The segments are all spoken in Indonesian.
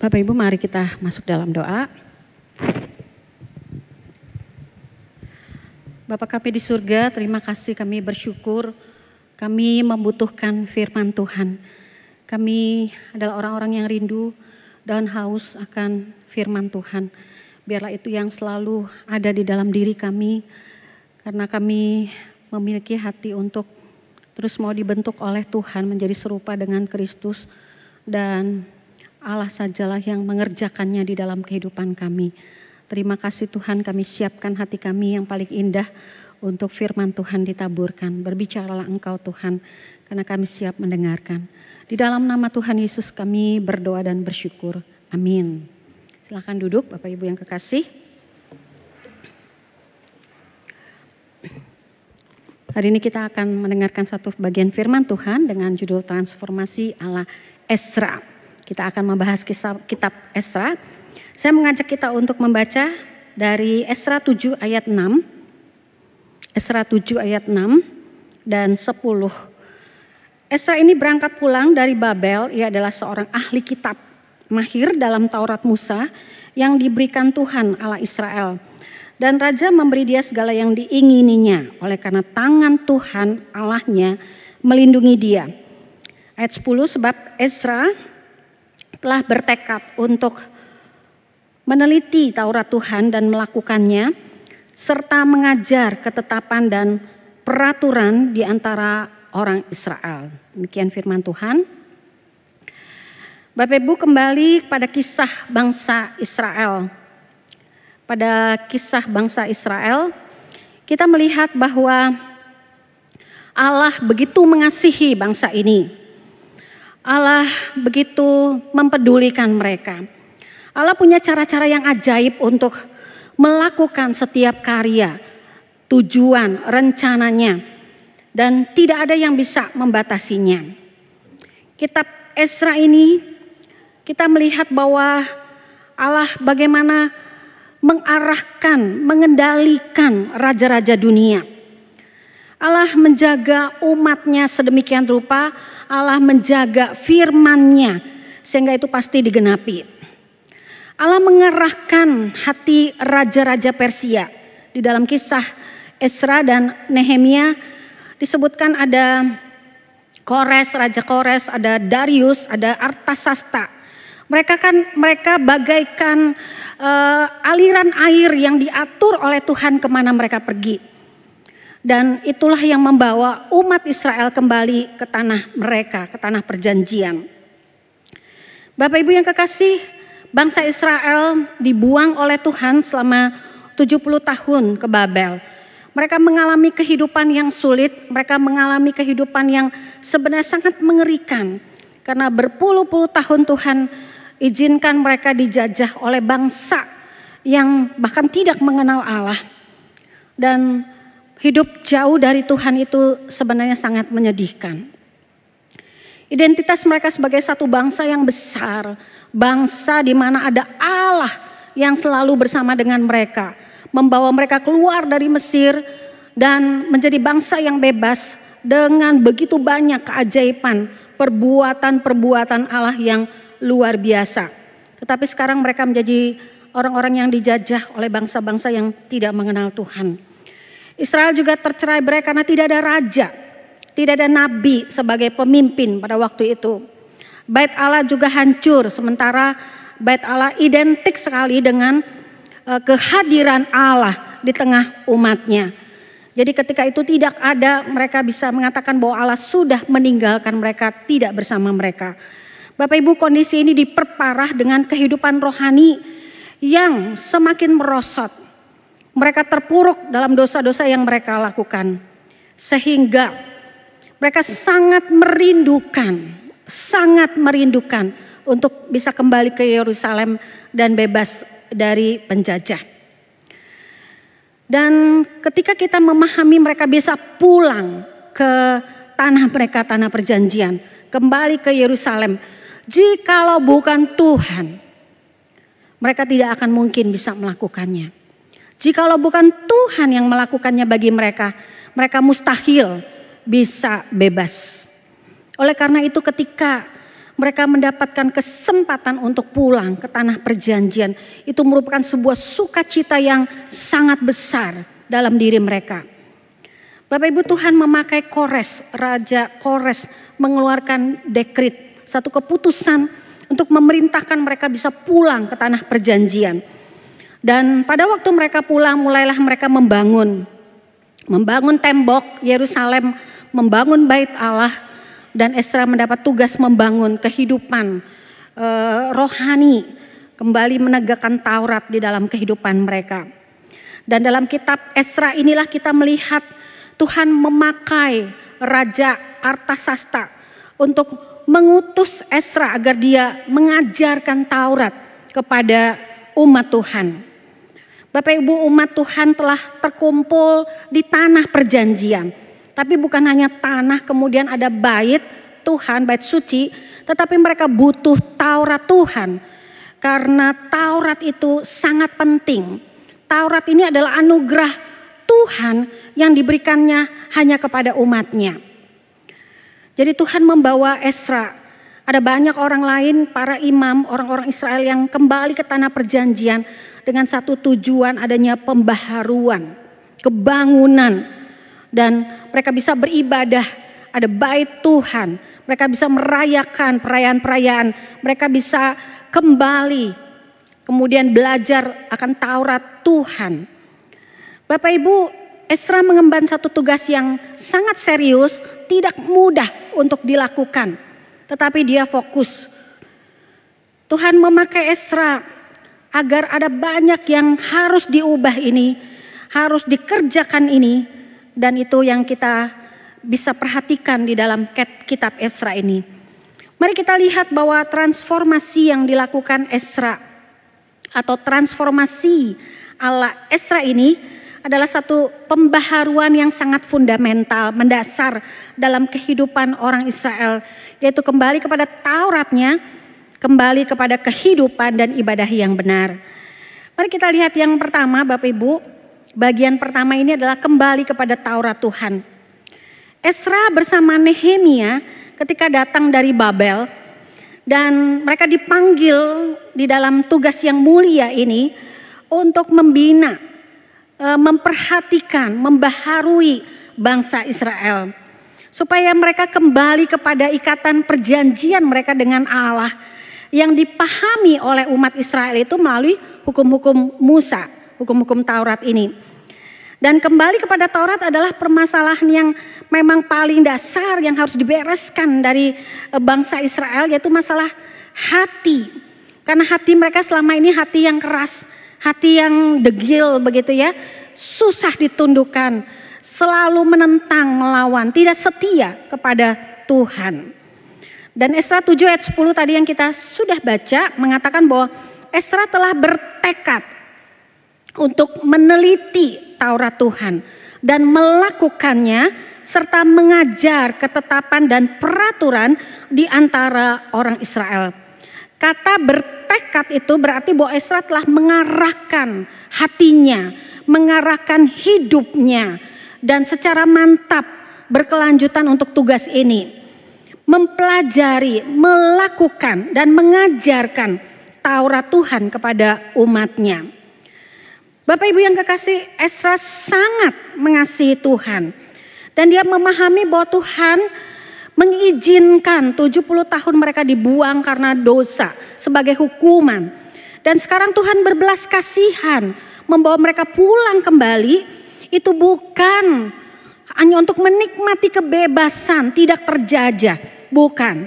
Bapak Ibu mari kita masuk dalam doa. Bapak kami di surga, terima kasih kami bersyukur kami membutuhkan firman Tuhan. Kami adalah orang-orang yang rindu dan haus akan firman Tuhan. Biarlah itu yang selalu ada di dalam diri kami karena kami memiliki hati untuk terus mau dibentuk oleh Tuhan menjadi serupa dengan Kristus dan Allah sajalah yang mengerjakannya di dalam kehidupan kami. Terima kasih Tuhan kami siapkan hati kami yang paling indah untuk firman Tuhan ditaburkan. Berbicaralah engkau Tuhan karena kami siap mendengarkan. Di dalam nama Tuhan Yesus kami berdoa dan bersyukur. Amin. Silahkan duduk Bapak Ibu yang kekasih. Hari ini kita akan mendengarkan satu bagian firman Tuhan dengan judul transformasi ala Esra. Kita akan membahas kisah kitab Esra. Saya mengajak kita untuk membaca dari Esra 7 ayat 6. Esra 7 ayat 6 dan 10. Esra ini berangkat pulang dari Babel, ia adalah seorang ahli kitab, mahir dalam Taurat Musa yang diberikan Tuhan Allah Israel. Dan raja memberi dia segala yang diingininya oleh karena tangan Tuhan Allahnya melindungi dia. Ayat 10 sebab Esra telah bertekad untuk meneliti Taurat Tuhan dan melakukannya, serta mengajar ketetapan dan peraturan di antara orang Israel. Demikian firman Tuhan. Bapak Ibu kembali pada kisah bangsa Israel. Pada kisah bangsa Israel, kita melihat bahwa Allah begitu mengasihi bangsa ini Allah begitu mempedulikan mereka. Allah punya cara-cara yang ajaib untuk melakukan setiap karya, tujuan, rencananya, dan tidak ada yang bisa membatasinya. Kitab Esra ini kita melihat bahwa Allah bagaimana mengarahkan, mengendalikan raja-raja dunia Allah menjaga umatnya sedemikian rupa, Allah menjaga firmannya sehingga itu pasti digenapi. Allah mengerahkan hati raja-raja Persia di dalam kisah Esra dan Nehemia disebutkan ada Kores, Raja Kores, ada Darius, ada Artasasta. Mereka kan mereka bagaikan uh, aliran air yang diatur oleh Tuhan ke mana mereka pergi. Dan itulah yang membawa umat Israel kembali ke tanah mereka, ke tanah perjanjian. Bapak Ibu yang kekasih, bangsa Israel dibuang oleh Tuhan selama 70 tahun ke Babel. Mereka mengalami kehidupan yang sulit, mereka mengalami kehidupan yang sebenarnya sangat mengerikan. Karena berpuluh-puluh tahun Tuhan izinkan mereka dijajah oleh bangsa yang bahkan tidak mengenal Allah. Dan hidup jauh dari Tuhan itu sebenarnya sangat menyedihkan. Identitas mereka sebagai satu bangsa yang besar, bangsa di mana ada Allah yang selalu bersama dengan mereka, membawa mereka keluar dari Mesir dan menjadi bangsa yang bebas dengan begitu banyak keajaiban, perbuatan-perbuatan Allah yang luar biasa. Tetapi sekarang mereka menjadi orang-orang yang dijajah oleh bangsa-bangsa yang tidak mengenal Tuhan. Israel juga tercerai berai karena tidak ada raja, tidak ada nabi sebagai pemimpin pada waktu itu. Bait Allah juga hancur sementara bait Allah identik sekali dengan uh, kehadiran Allah di tengah umatnya. Jadi ketika itu tidak ada mereka bisa mengatakan bahwa Allah sudah meninggalkan mereka tidak bersama mereka. Bapak Ibu kondisi ini diperparah dengan kehidupan rohani yang semakin merosot mereka terpuruk dalam dosa-dosa yang mereka lakukan. Sehingga mereka sangat merindukan, sangat merindukan untuk bisa kembali ke Yerusalem dan bebas dari penjajah. Dan ketika kita memahami mereka bisa pulang ke tanah mereka, tanah perjanjian, kembali ke Yerusalem. Jikalau bukan Tuhan, mereka tidak akan mungkin bisa melakukannya. Jikalau bukan Tuhan yang melakukannya bagi mereka, mereka mustahil bisa bebas. Oleh karena itu ketika mereka mendapatkan kesempatan untuk pulang ke tanah perjanjian. Itu merupakan sebuah sukacita yang sangat besar dalam diri mereka. Bapak Ibu Tuhan memakai Kores, Raja Kores mengeluarkan dekrit, satu keputusan untuk memerintahkan mereka bisa pulang ke tanah perjanjian. Dan pada waktu mereka pulang mulailah mereka membangun. Membangun tembok Yerusalem, membangun bait Allah dan Esra mendapat tugas membangun kehidupan eh, rohani, kembali menegakkan Taurat di dalam kehidupan mereka. Dan dalam kitab Esra inilah kita melihat Tuhan memakai Raja Artasasta untuk mengutus Esra agar dia mengajarkan Taurat kepada umat Tuhan. Bapak Ibu umat Tuhan telah terkumpul di tanah perjanjian. Tapi bukan hanya tanah kemudian ada bait Tuhan, bait suci. Tetapi mereka butuh Taurat Tuhan. Karena Taurat itu sangat penting. Taurat ini adalah anugerah Tuhan yang diberikannya hanya kepada umatnya. Jadi Tuhan membawa Esra. Ada banyak orang lain, para imam, orang-orang Israel yang kembali ke tanah perjanjian dengan satu tujuan adanya pembaharuan, kebangunan. Dan mereka bisa beribadah, ada bait Tuhan. Mereka bisa merayakan perayaan-perayaan. Mereka bisa kembali, kemudian belajar akan Taurat Tuhan. Bapak Ibu, Esra mengemban satu tugas yang sangat serius, tidak mudah untuk dilakukan, tetapi dia fokus. Tuhan memakai Esra agar ada banyak yang harus diubah ini, harus dikerjakan ini, dan itu yang kita bisa perhatikan di dalam kitab Esra ini. Mari kita lihat bahwa transformasi yang dilakukan Esra atau transformasi ala Esra ini adalah satu pembaharuan yang sangat fundamental, mendasar dalam kehidupan orang Israel, yaitu kembali kepada Tauratnya, kembali kepada kehidupan dan ibadah yang benar. Mari kita lihat yang pertama, Bapak Ibu. Bagian pertama ini adalah kembali kepada Taurat Tuhan. Esra bersama Nehemia ketika datang dari Babel dan mereka dipanggil di dalam tugas yang mulia ini untuk membina E, memperhatikan, membaharui bangsa Israel. Supaya mereka kembali kepada ikatan perjanjian mereka dengan Allah yang dipahami oleh umat Israel itu melalui hukum-hukum Musa, hukum-hukum Taurat ini. Dan kembali kepada Taurat adalah permasalahan yang memang paling dasar yang harus dibereskan dari e, bangsa Israel yaitu masalah hati. Karena hati mereka selama ini hati yang keras, hati yang degil begitu ya, susah ditundukkan, selalu menentang, melawan, tidak setia kepada Tuhan. Dan Esra 7 ayat 10 tadi yang kita sudah baca mengatakan bahwa Esra telah bertekad untuk meneliti Taurat Tuhan dan melakukannya serta mengajar ketetapan dan peraturan di antara orang Israel. Kata bertekad itu berarti bahwa Esra telah mengarahkan hatinya, mengarahkan hidupnya dan secara mantap berkelanjutan untuk tugas ini. Mempelajari, melakukan dan mengajarkan Taurat Tuhan kepada umatnya. Bapak Ibu yang kekasih, Esra sangat mengasihi Tuhan. Dan dia memahami bahwa Tuhan mengizinkan 70 tahun mereka dibuang karena dosa sebagai hukuman. Dan sekarang Tuhan berbelas kasihan membawa mereka pulang kembali itu bukan hanya untuk menikmati kebebasan, tidak terjajah, bukan.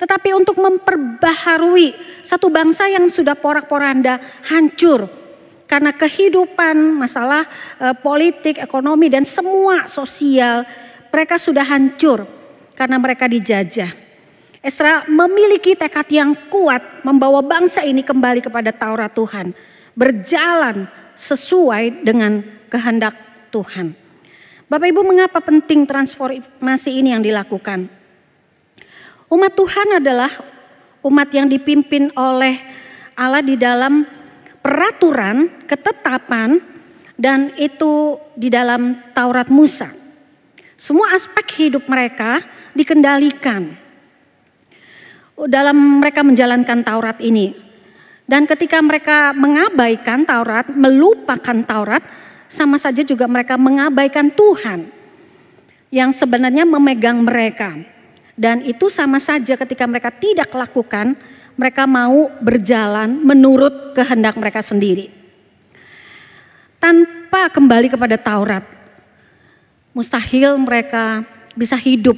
Tetapi untuk memperbaharui satu bangsa yang sudah porak-poranda hancur karena kehidupan, masalah e, politik, ekonomi dan semua sosial mereka sudah hancur karena mereka dijajah. Esra memiliki tekad yang kuat membawa bangsa ini kembali kepada Taurat Tuhan. Berjalan sesuai dengan kehendak Tuhan. Bapak Ibu mengapa penting transformasi ini yang dilakukan? Umat Tuhan adalah umat yang dipimpin oleh Allah di dalam peraturan, ketetapan, dan itu di dalam Taurat Musa. Semua aspek hidup mereka dikendalikan. dalam mereka menjalankan Taurat ini. Dan ketika mereka mengabaikan Taurat, melupakan Taurat, sama saja juga mereka mengabaikan Tuhan yang sebenarnya memegang mereka. Dan itu sama saja ketika mereka tidak lakukan, mereka mau berjalan menurut kehendak mereka sendiri. Tanpa kembali kepada Taurat, mustahil mereka bisa hidup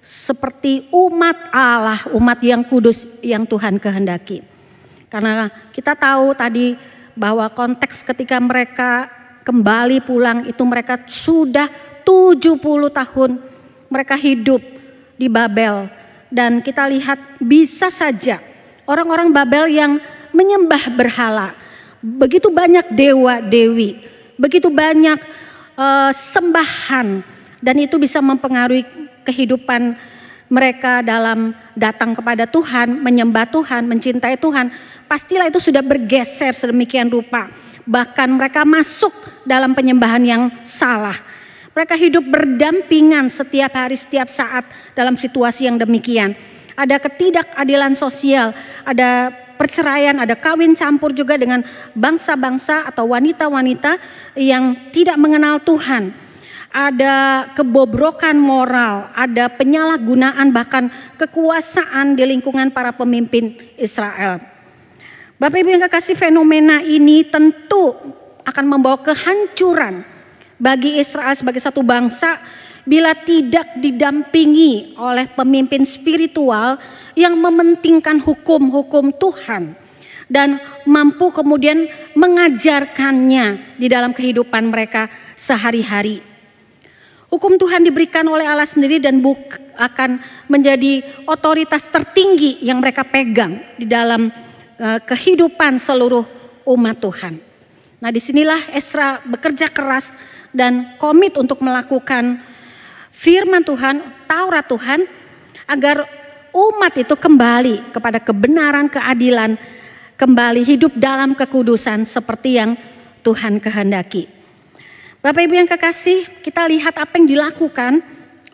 seperti umat Allah, umat yang kudus yang Tuhan kehendaki. Karena kita tahu tadi bahwa konteks ketika mereka kembali pulang itu mereka sudah 70 tahun mereka hidup di Babel dan kita lihat bisa saja orang-orang Babel yang menyembah berhala. Begitu banyak dewa dewi, begitu banyak uh, sembahan dan itu bisa mempengaruhi kehidupan mereka dalam datang kepada Tuhan, menyembah Tuhan, mencintai Tuhan, pastilah itu sudah bergeser sedemikian rupa. Bahkan mereka masuk dalam penyembahan yang salah. Mereka hidup berdampingan setiap hari, setiap saat dalam situasi yang demikian. Ada ketidakadilan sosial, ada perceraian, ada kawin campur juga dengan bangsa-bangsa atau wanita-wanita yang tidak mengenal Tuhan ada kebobrokan moral, ada penyalahgunaan bahkan kekuasaan di lingkungan para pemimpin Israel. Bapak Ibu yang kekasih fenomena ini tentu akan membawa kehancuran bagi Israel sebagai satu bangsa bila tidak didampingi oleh pemimpin spiritual yang mementingkan hukum-hukum Tuhan dan mampu kemudian mengajarkannya di dalam kehidupan mereka sehari-hari. Hukum Tuhan diberikan oleh Allah sendiri dan akan menjadi otoritas tertinggi yang mereka pegang di dalam kehidupan seluruh umat Tuhan. Nah di sinilah Esra bekerja keras dan komit untuk melakukan firman Tuhan, Taurat Tuhan, agar umat itu kembali kepada kebenaran, keadilan, kembali hidup dalam kekudusan seperti yang Tuhan kehendaki. Bapak Ibu yang kekasih, kita lihat apa yang dilakukan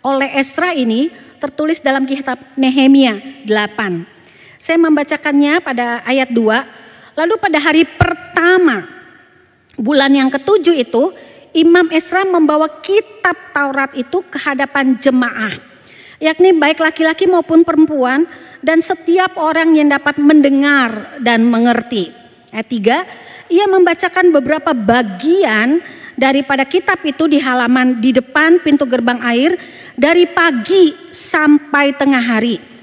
oleh Esra ini tertulis dalam kitab Nehemia 8. Saya membacakannya pada ayat 2. Lalu pada hari pertama bulan yang ketujuh itu, Imam Esra membawa kitab Taurat itu ke hadapan jemaah. Yakni baik laki-laki maupun perempuan dan setiap orang yang dapat mendengar dan mengerti. Ayat 3, ia membacakan beberapa bagian daripada kitab itu di halaman di depan pintu gerbang air dari pagi sampai tengah hari.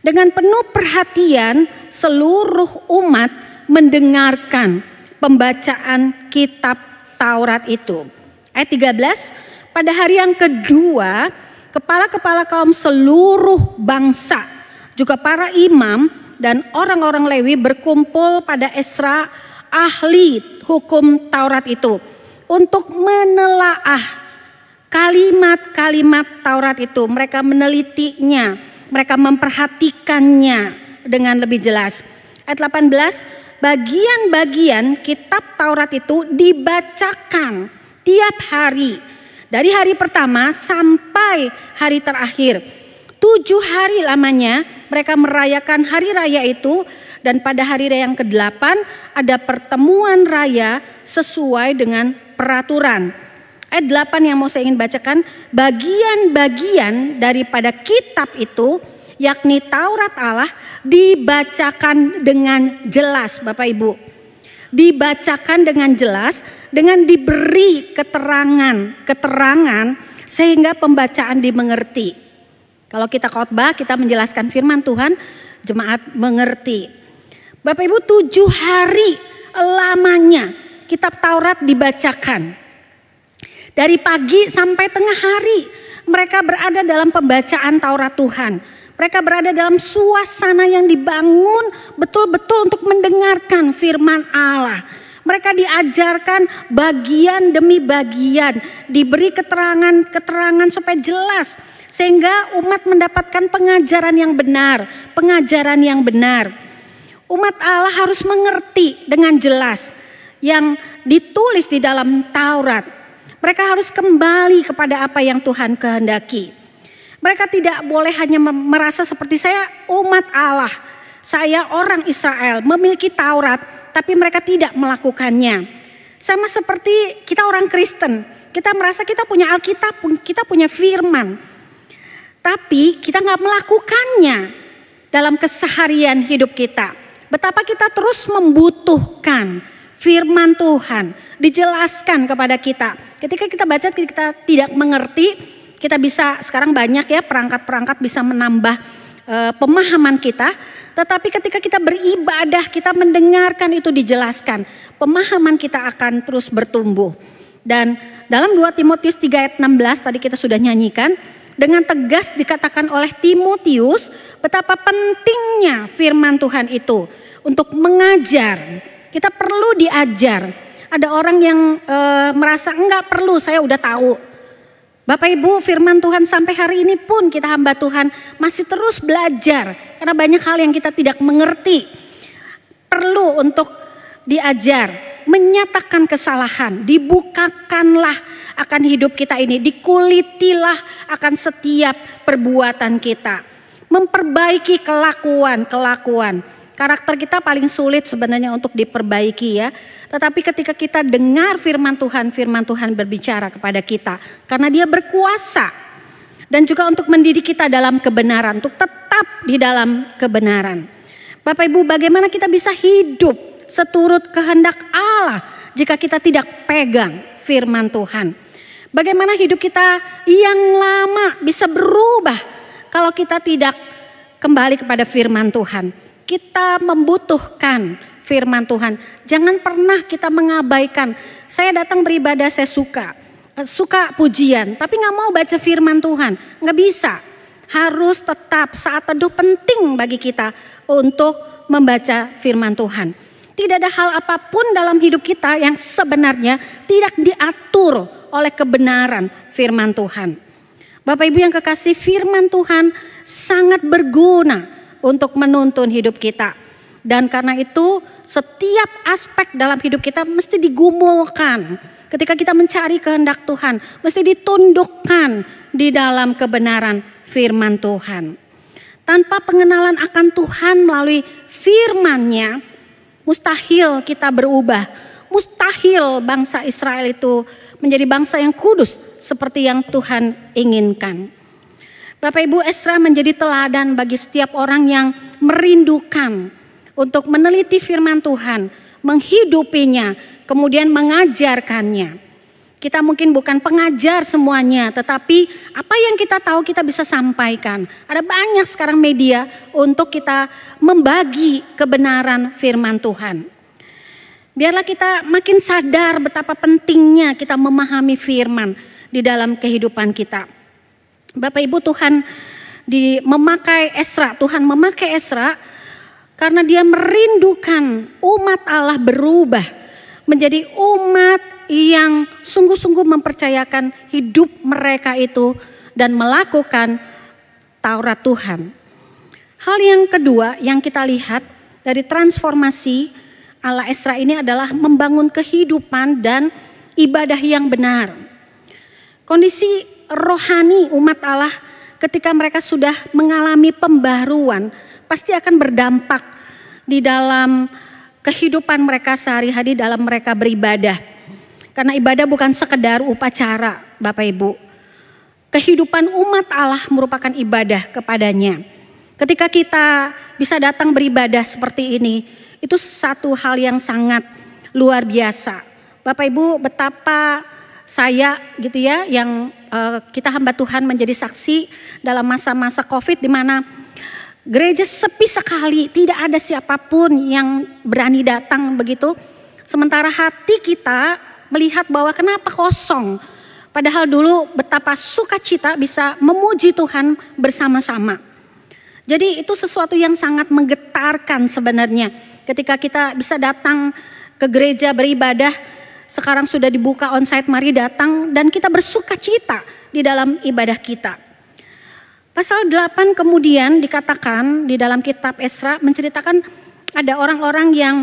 Dengan penuh perhatian seluruh umat mendengarkan pembacaan kitab Taurat itu. Ayat 13, pada hari yang kedua kepala-kepala kaum seluruh bangsa juga para imam dan orang-orang Lewi berkumpul pada Esra ahli hukum Taurat itu untuk menelaah kalimat-kalimat Taurat itu. Mereka menelitinya, mereka memperhatikannya dengan lebih jelas. Ayat 18, bagian-bagian kitab Taurat itu dibacakan tiap hari. Dari hari pertama sampai hari terakhir. Tujuh hari lamanya mereka merayakan hari raya itu dan pada hari raya yang ke-8 ada pertemuan raya sesuai dengan peraturan. Ayat 8 yang mau saya ingin bacakan, bagian-bagian daripada kitab itu yakni Taurat Allah dibacakan dengan jelas Bapak Ibu. Dibacakan dengan jelas dengan diberi keterangan-keterangan sehingga pembacaan dimengerti. Kalau kita khotbah, kita menjelaskan firman Tuhan, jemaat mengerti. Bapak Ibu tujuh hari lamanya kitab Taurat dibacakan. Dari pagi sampai tengah hari mereka berada dalam pembacaan Taurat Tuhan. Mereka berada dalam suasana yang dibangun betul-betul untuk mendengarkan firman Allah. Mereka diajarkan bagian demi bagian, diberi keterangan-keterangan supaya jelas sehingga umat mendapatkan pengajaran yang benar, pengajaran yang benar. Umat Allah harus mengerti dengan jelas yang ditulis di dalam Taurat. Mereka harus kembali kepada apa yang Tuhan kehendaki. Mereka tidak boleh hanya merasa seperti saya umat Allah, saya orang Israel, memiliki Taurat, tapi mereka tidak melakukannya. Sama seperti kita orang Kristen, kita merasa kita punya Alkitab, kita punya firman. Tapi kita nggak melakukannya dalam keseharian hidup kita. Betapa kita terus membutuhkan firman Tuhan dijelaskan kepada kita. Ketika kita baca kita tidak mengerti, kita bisa sekarang banyak ya perangkat-perangkat bisa menambah uh, pemahaman kita. Tetapi ketika kita beribadah, kita mendengarkan itu dijelaskan, pemahaman kita akan terus bertumbuh. Dan dalam 2 Timotius 3 ayat 16 tadi kita sudah nyanyikan, dengan tegas dikatakan oleh Timotius betapa pentingnya firman Tuhan itu untuk mengajar. Kita perlu diajar. Ada orang yang e, merasa enggak perlu, saya udah tahu. Bapak Ibu, firman Tuhan sampai hari ini pun kita hamba Tuhan masih terus belajar karena banyak hal yang kita tidak mengerti. Perlu untuk diajar menyatakan kesalahan, dibukakanlah akan hidup kita ini, dikulitilah akan setiap perbuatan kita. Memperbaiki kelakuan-kelakuan. Karakter kita paling sulit sebenarnya untuk diperbaiki ya. Tetapi ketika kita dengar firman Tuhan, firman Tuhan berbicara kepada kita. Karena dia berkuasa. Dan juga untuk mendidik kita dalam kebenaran, untuk tetap di dalam kebenaran. Bapak Ibu bagaimana kita bisa hidup seturut kehendak Allah jika kita tidak pegang firman Tuhan. Bagaimana hidup kita yang lama bisa berubah kalau kita tidak kembali kepada firman Tuhan. Kita membutuhkan firman Tuhan. Jangan pernah kita mengabaikan. Saya datang beribadah saya suka. Suka pujian, tapi nggak mau baca firman Tuhan. Nggak bisa. Harus tetap saat teduh penting bagi kita untuk membaca firman Tuhan. Tidak ada hal apa pun dalam hidup kita yang sebenarnya tidak diatur oleh kebenaran firman Tuhan. Bapak Ibu yang kekasih, firman Tuhan sangat berguna untuk menuntun hidup kita. Dan karena itu setiap aspek dalam hidup kita mesti digumulkan. Ketika kita mencari kehendak Tuhan, mesti ditundukkan di dalam kebenaran firman Tuhan. Tanpa pengenalan akan Tuhan melalui firman-Nya, Mustahil kita berubah. Mustahil bangsa Israel itu menjadi bangsa yang kudus seperti yang Tuhan inginkan. Bapak Ibu Esra menjadi teladan bagi setiap orang yang merindukan untuk meneliti firman Tuhan, menghidupinya, kemudian mengajarkannya. Kita mungkin bukan pengajar semuanya, tetapi apa yang kita tahu kita bisa sampaikan. Ada banyak sekarang media untuk kita membagi kebenaran firman Tuhan. Biarlah kita makin sadar betapa pentingnya kita memahami firman di dalam kehidupan kita. Bapak Ibu Tuhan di memakai Esra, Tuhan memakai Esra karena dia merindukan umat Allah berubah menjadi umat yang sungguh-sungguh mempercayakan hidup mereka itu dan melakukan Taurat Tuhan. Hal yang kedua yang kita lihat dari transformasi Allah Esra ini adalah membangun kehidupan dan ibadah yang benar. Kondisi rohani umat Allah ketika mereka sudah mengalami pembaruan pasti akan berdampak di dalam kehidupan mereka sehari-hari dalam mereka beribadah. Karena ibadah bukan sekedar upacara, Bapak Ibu. Kehidupan umat Allah merupakan ibadah kepadanya. Ketika kita bisa datang beribadah seperti ini, itu satu hal yang sangat luar biasa. Bapak Ibu, betapa saya gitu ya yang uh, kita hamba Tuhan menjadi saksi dalam masa-masa Covid di mana gereja sepi sekali, tidak ada siapa pun yang berani datang begitu. Sementara hati kita melihat bahwa kenapa kosong. Padahal dulu betapa sukacita bisa memuji Tuhan bersama-sama. Jadi itu sesuatu yang sangat menggetarkan sebenarnya. Ketika kita bisa datang ke gereja beribadah, sekarang sudah dibuka onsite, mari datang dan kita bersukacita di dalam ibadah kita. Pasal 8 kemudian dikatakan di dalam kitab Esra menceritakan ada orang-orang yang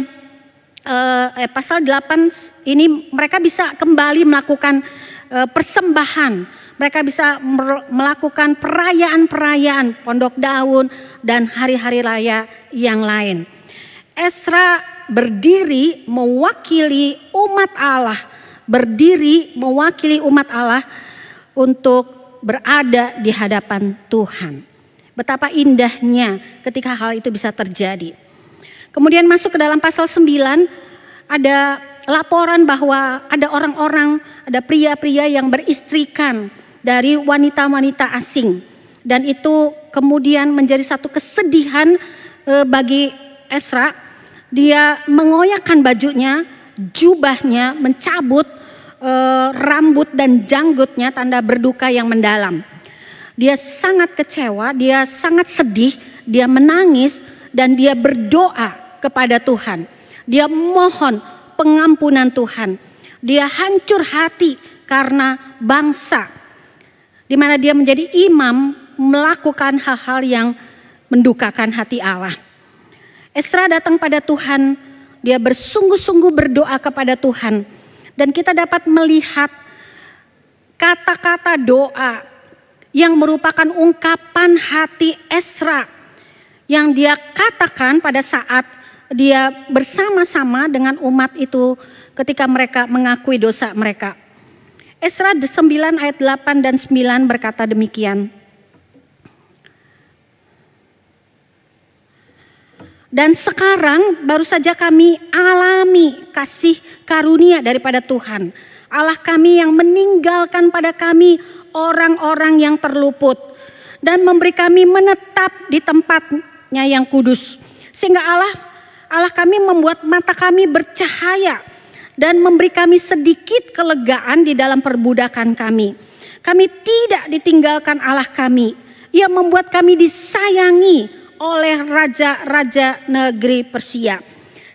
eh, eh, pasal 8 ini mereka bisa kembali melakukan eh, persembahan, mereka bisa melakukan perayaan-perayaan pondok daun dan hari-hari raya yang lain. Esra berdiri mewakili umat Allah, berdiri mewakili umat Allah untuk berada di hadapan Tuhan. Betapa indahnya ketika hal itu bisa terjadi. Kemudian masuk ke dalam pasal 9 ada laporan bahwa ada orang-orang, ada pria-pria yang beristrikan dari wanita-wanita asing. Dan itu kemudian menjadi satu kesedihan e, bagi Esra. Dia mengoyakkan bajunya, jubahnya, mencabut e, rambut dan janggutnya tanda berduka yang mendalam. Dia sangat kecewa, dia sangat sedih, dia menangis dan dia berdoa kepada Tuhan. Dia mohon pengampunan Tuhan. Dia hancur hati karena bangsa di mana dia menjadi imam melakukan hal-hal yang mendukakan hati Allah. Esra datang pada Tuhan, dia bersungguh-sungguh berdoa kepada Tuhan dan kita dapat melihat kata-kata doa yang merupakan ungkapan hati Esra yang dia katakan pada saat dia bersama-sama dengan umat itu ketika mereka mengakui dosa mereka. Esra 9 ayat 8 dan 9 berkata demikian. Dan sekarang baru saja kami alami kasih karunia daripada Tuhan. Allah kami yang meninggalkan pada kami orang-orang yang terluput. Dan memberi kami menetap di tempatnya yang kudus. Sehingga Allah Allah kami membuat mata kami bercahaya dan memberi kami sedikit kelegaan di dalam perbudakan kami. Kami tidak ditinggalkan Allah kami. Ia membuat kami disayangi oleh raja-raja negeri Persia.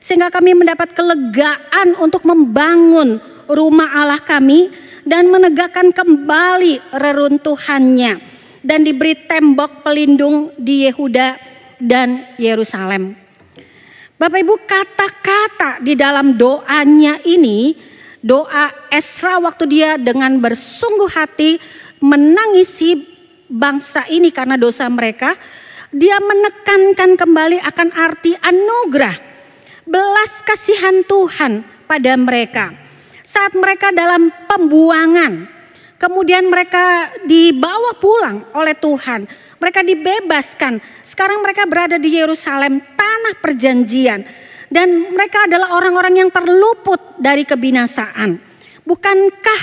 Sehingga kami mendapat kelegaan untuk membangun rumah Allah kami dan menegakkan kembali reruntuhannya dan diberi tembok pelindung di Yehuda dan Yerusalem. Bapak Ibu kata-kata di dalam doanya ini doa Esra waktu dia dengan bersungguh hati menangisi bangsa ini karena dosa mereka dia menekankan kembali akan arti anugerah belas kasihan Tuhan pada mereka saat mereka dalam pembuangan kemudian mereka dibawa pulang oleh Tuhan mereka dibebaskan sekarang mereka berada di Yerusalem tanah perjanjian dan mereka adalah orang-orang yang terluput dari kebinasaan. Bukankah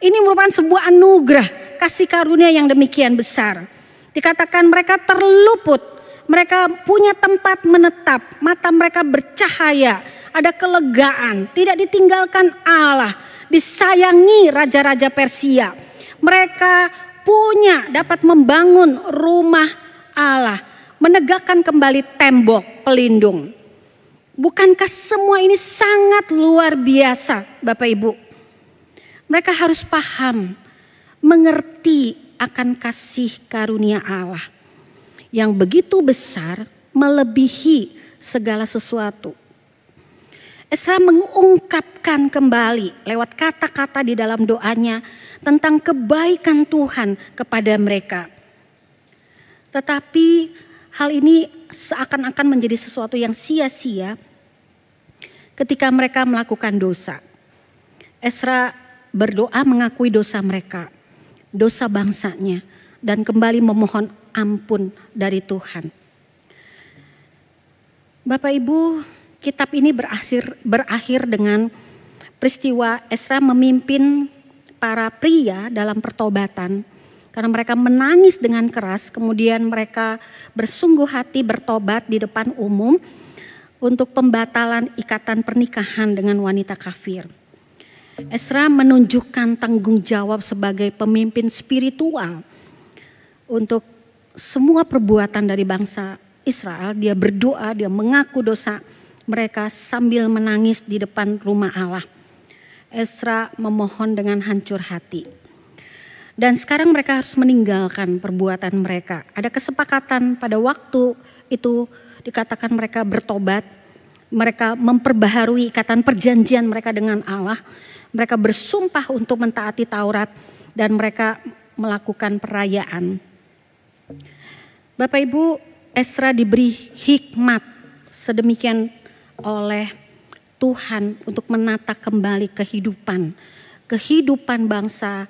ini merupakan sebuah anugerah kasih karunia yang demikian besar? Dikatakan mereka terluput, mereka punya tempat menetap, mata mereka bercahaya, ada kelegaan, tidak ditinggalkan Allah, disayangi raja-raja Persia. Mereka punya dapat membangun rumah Allah menegakkan kembali tembok pelindung. Bukankah semua ini sangat luar biasa, Bapak Ibu? Mereka harus paham, mengerti akan kasih karunia Allah yang begitu besar, melebihi segala sesuatu. Esra mengungkapkan kembali lewat kata-kata di dalam doanya tentang kebaikan Tuhan kepada mereka. Tetapi hal ini seakan-akan menjadi sesuatu yang sia-sia ketika mereka melakukan dosa. Esra berdoa mengakui dosa mereka, dosa bangsanya, dan kembali memohon ampun dari Tuhan. Bapak Ibu, kitab ini berakhir, berakhir dengan peristiwa Esra memimpin para pria dalam pertobatan karena mereka menangis dengan keras, kemudian mereka bersungguh hati bertobat di depan umum untuk pembatalan ikatan pernikahan dengan wanita kafir. Esra menunjukkan tanggung jawab sebagai pemimpin spiritual untuk semua perbuatan dari bangsa Israel. Dia berdoa, dia mengaku dosa mereka sambil menangis di depan rumah Allah. Esra memohon dengan hancur hati. Dan sekarang mereka harus meninggalkan perbuatan mereka. Ada kesepakatan pada waktu itu dikatakan mereka bertobat, mereka memperbaharui ikatan perjanjian mereka dengan Allah. Mereka bersumpah untuk mentaati Taurat dan mereka melakukan perayaan. Bapak Ibu, Esra diberi hikmat sedemikian oleh Tuhan untuk menata kembali kehidupan, kehidupan bangsa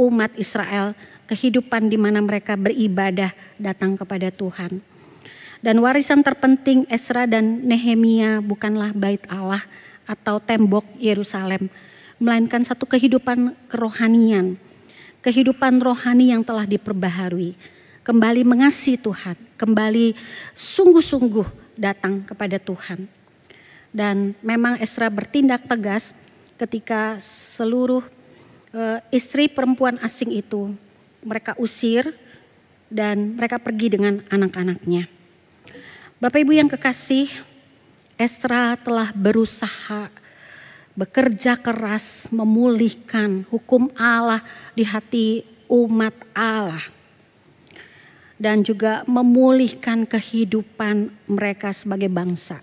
umat Israel, kehidupan di mana mereka beribadah datang kepada Tuhan. Dan warisan terpenting Esra dan Nehemia bukanlah bait Allah atau tembok Yerusalem, melainkan satu kehidupan kerohanian, kehidupan rohani yang telah diperbaharui, kembali mengasihi Tuhan, kembali sungguh-sungguh datang kepada Tuhan. Dan memang Esra bertindak tegas ketika seluruh uh, istri perempuan asing itu mereka usir dan mereka pergi dengan anak-anaknya. Bapak Ibu yang kekasih, Esra telah berusaha bekerja keras memulihkan hukum Allah di hati umat Allah dan juga memulihkan kehidupan mereka sebagai bangsa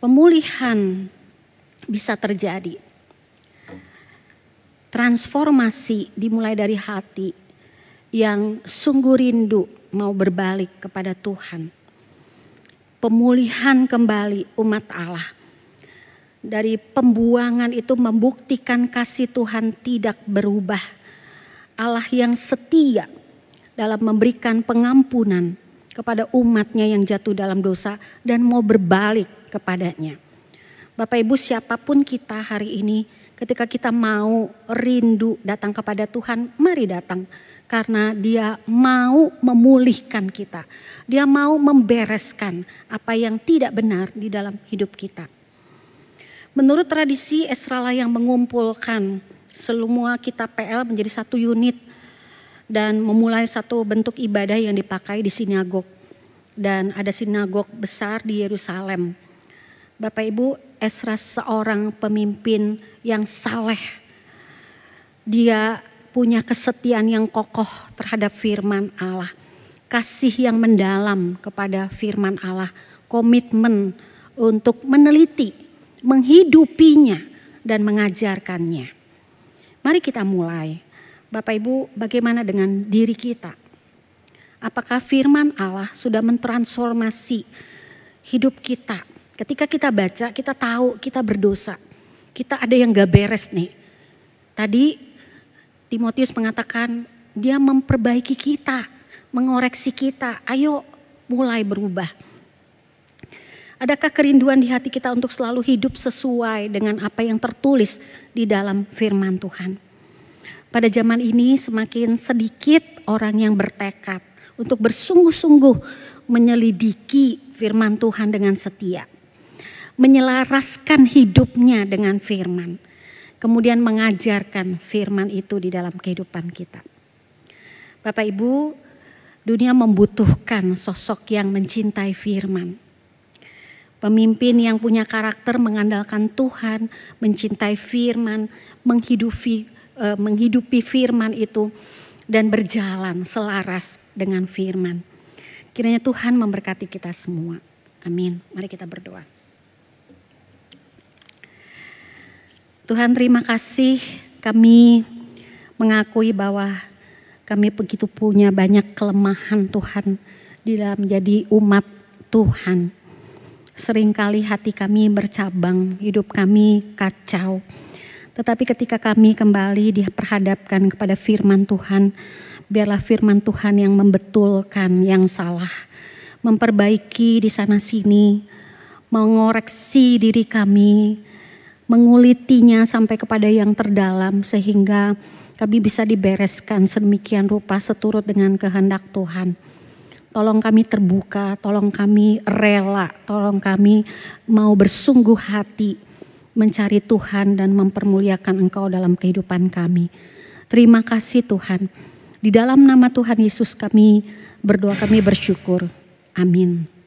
pemulihan bisa terjadi. Transformasi dimulai dari hati yang sungguh rindu mau berbalik kepada Tuhan. Pemulihan kembali umat Allah. Dari pembuangan itu membuktikan kasih Tuhan tidak berubah. Allah yang setia dalam memberikan pengampunan kepada umatnya yang jatuh dalam dosa dan mau berbalik kepadanya. Bapak Ibu siapa pun kita hari ini ketika kita mau rindu datang kepada Tuhan, mari datang. Karena dia mau memulihkan kita. Dia mau membereskan apa yang tidak benar di dalam hidup kita. Menurut tradisi Esra lah yang mengumpulkan semua kitab PL menjadi satu unit dan memulai satu bentuk ibadah yang dipakai di sinagog. Dan ada sinagog besar di Yerusalem Bapak Ibu, Esra seorang pemimpin yang saleh. Dia punya kesetiaan yang kokoh terhadap firman Allah. Kasih yang mendalam kepada firman Allah. Komitmen untuk meneliti, menghidupinya dan mengajarkannya. Mari kita mulai. Bapak Ibu, bagaimana dengan diri kita? Apakah firman Allah sudah mentransformasi hidup kita Ketika kita baca, kita tahu kita berdosa. Kita ada yang gak beres nih. Tadi Timotius mengatakan dia memperbaiki kita, mengoreksi kita. Ayo mulai berubah. Adakah kerinduan di hati kita untuk selalu hidup sesuai dengan apa yang tertulis di dalam firman Tuhan? Pada zaman ini semakin sedikit orang yang bertekad untuk bersungguh-sungguh menyelidiki firman Tuhan dengan setia menyelaraskan hidupnya dengan firman. Kemudian mengajarkan firman itu di dalam kehidupan kita. Bapak Ibu, dunia membutuhkan sosok yang mencintai firman. Pemimpin yang punya karakter mengandalkan Tuhan, mencintai firman, menghidupi uh, menghidupi firman itu dan berjalan selaras dengan firman. Kiranya Tuhan memberkati kita semua. Amin. Mari kita berdoa. Tuhan terima kasih kami mengakui bahwa kami begitu punya banyak kelemahan Tuhan di dalam menjadi umat Tuhan. Seringkali hati kami bercabang, hidup kami kacau. Tetapi ketika kami kembali diperhadapkan kepada firman Tuhan, biarlah firman Tuhan yang membetulkan yang salah, memperbaiki di sana sini, mengoreksi diri kami, mengulitinya sampai kepada yang terdalam sehingga kami bisa dibereskan sedemikian rupa seturut dengan kehendak Tuhan. Tolong kami terbuka, tolong kami rela, tolong kami mau bersungguh hati mencari Tuhan dan mempermuliakan Engkau dalam kehidupan kami. Terima kasih Tuhan. Di dalam nama Tuhan Yesus kami berdoa kami bersyukur. Amin.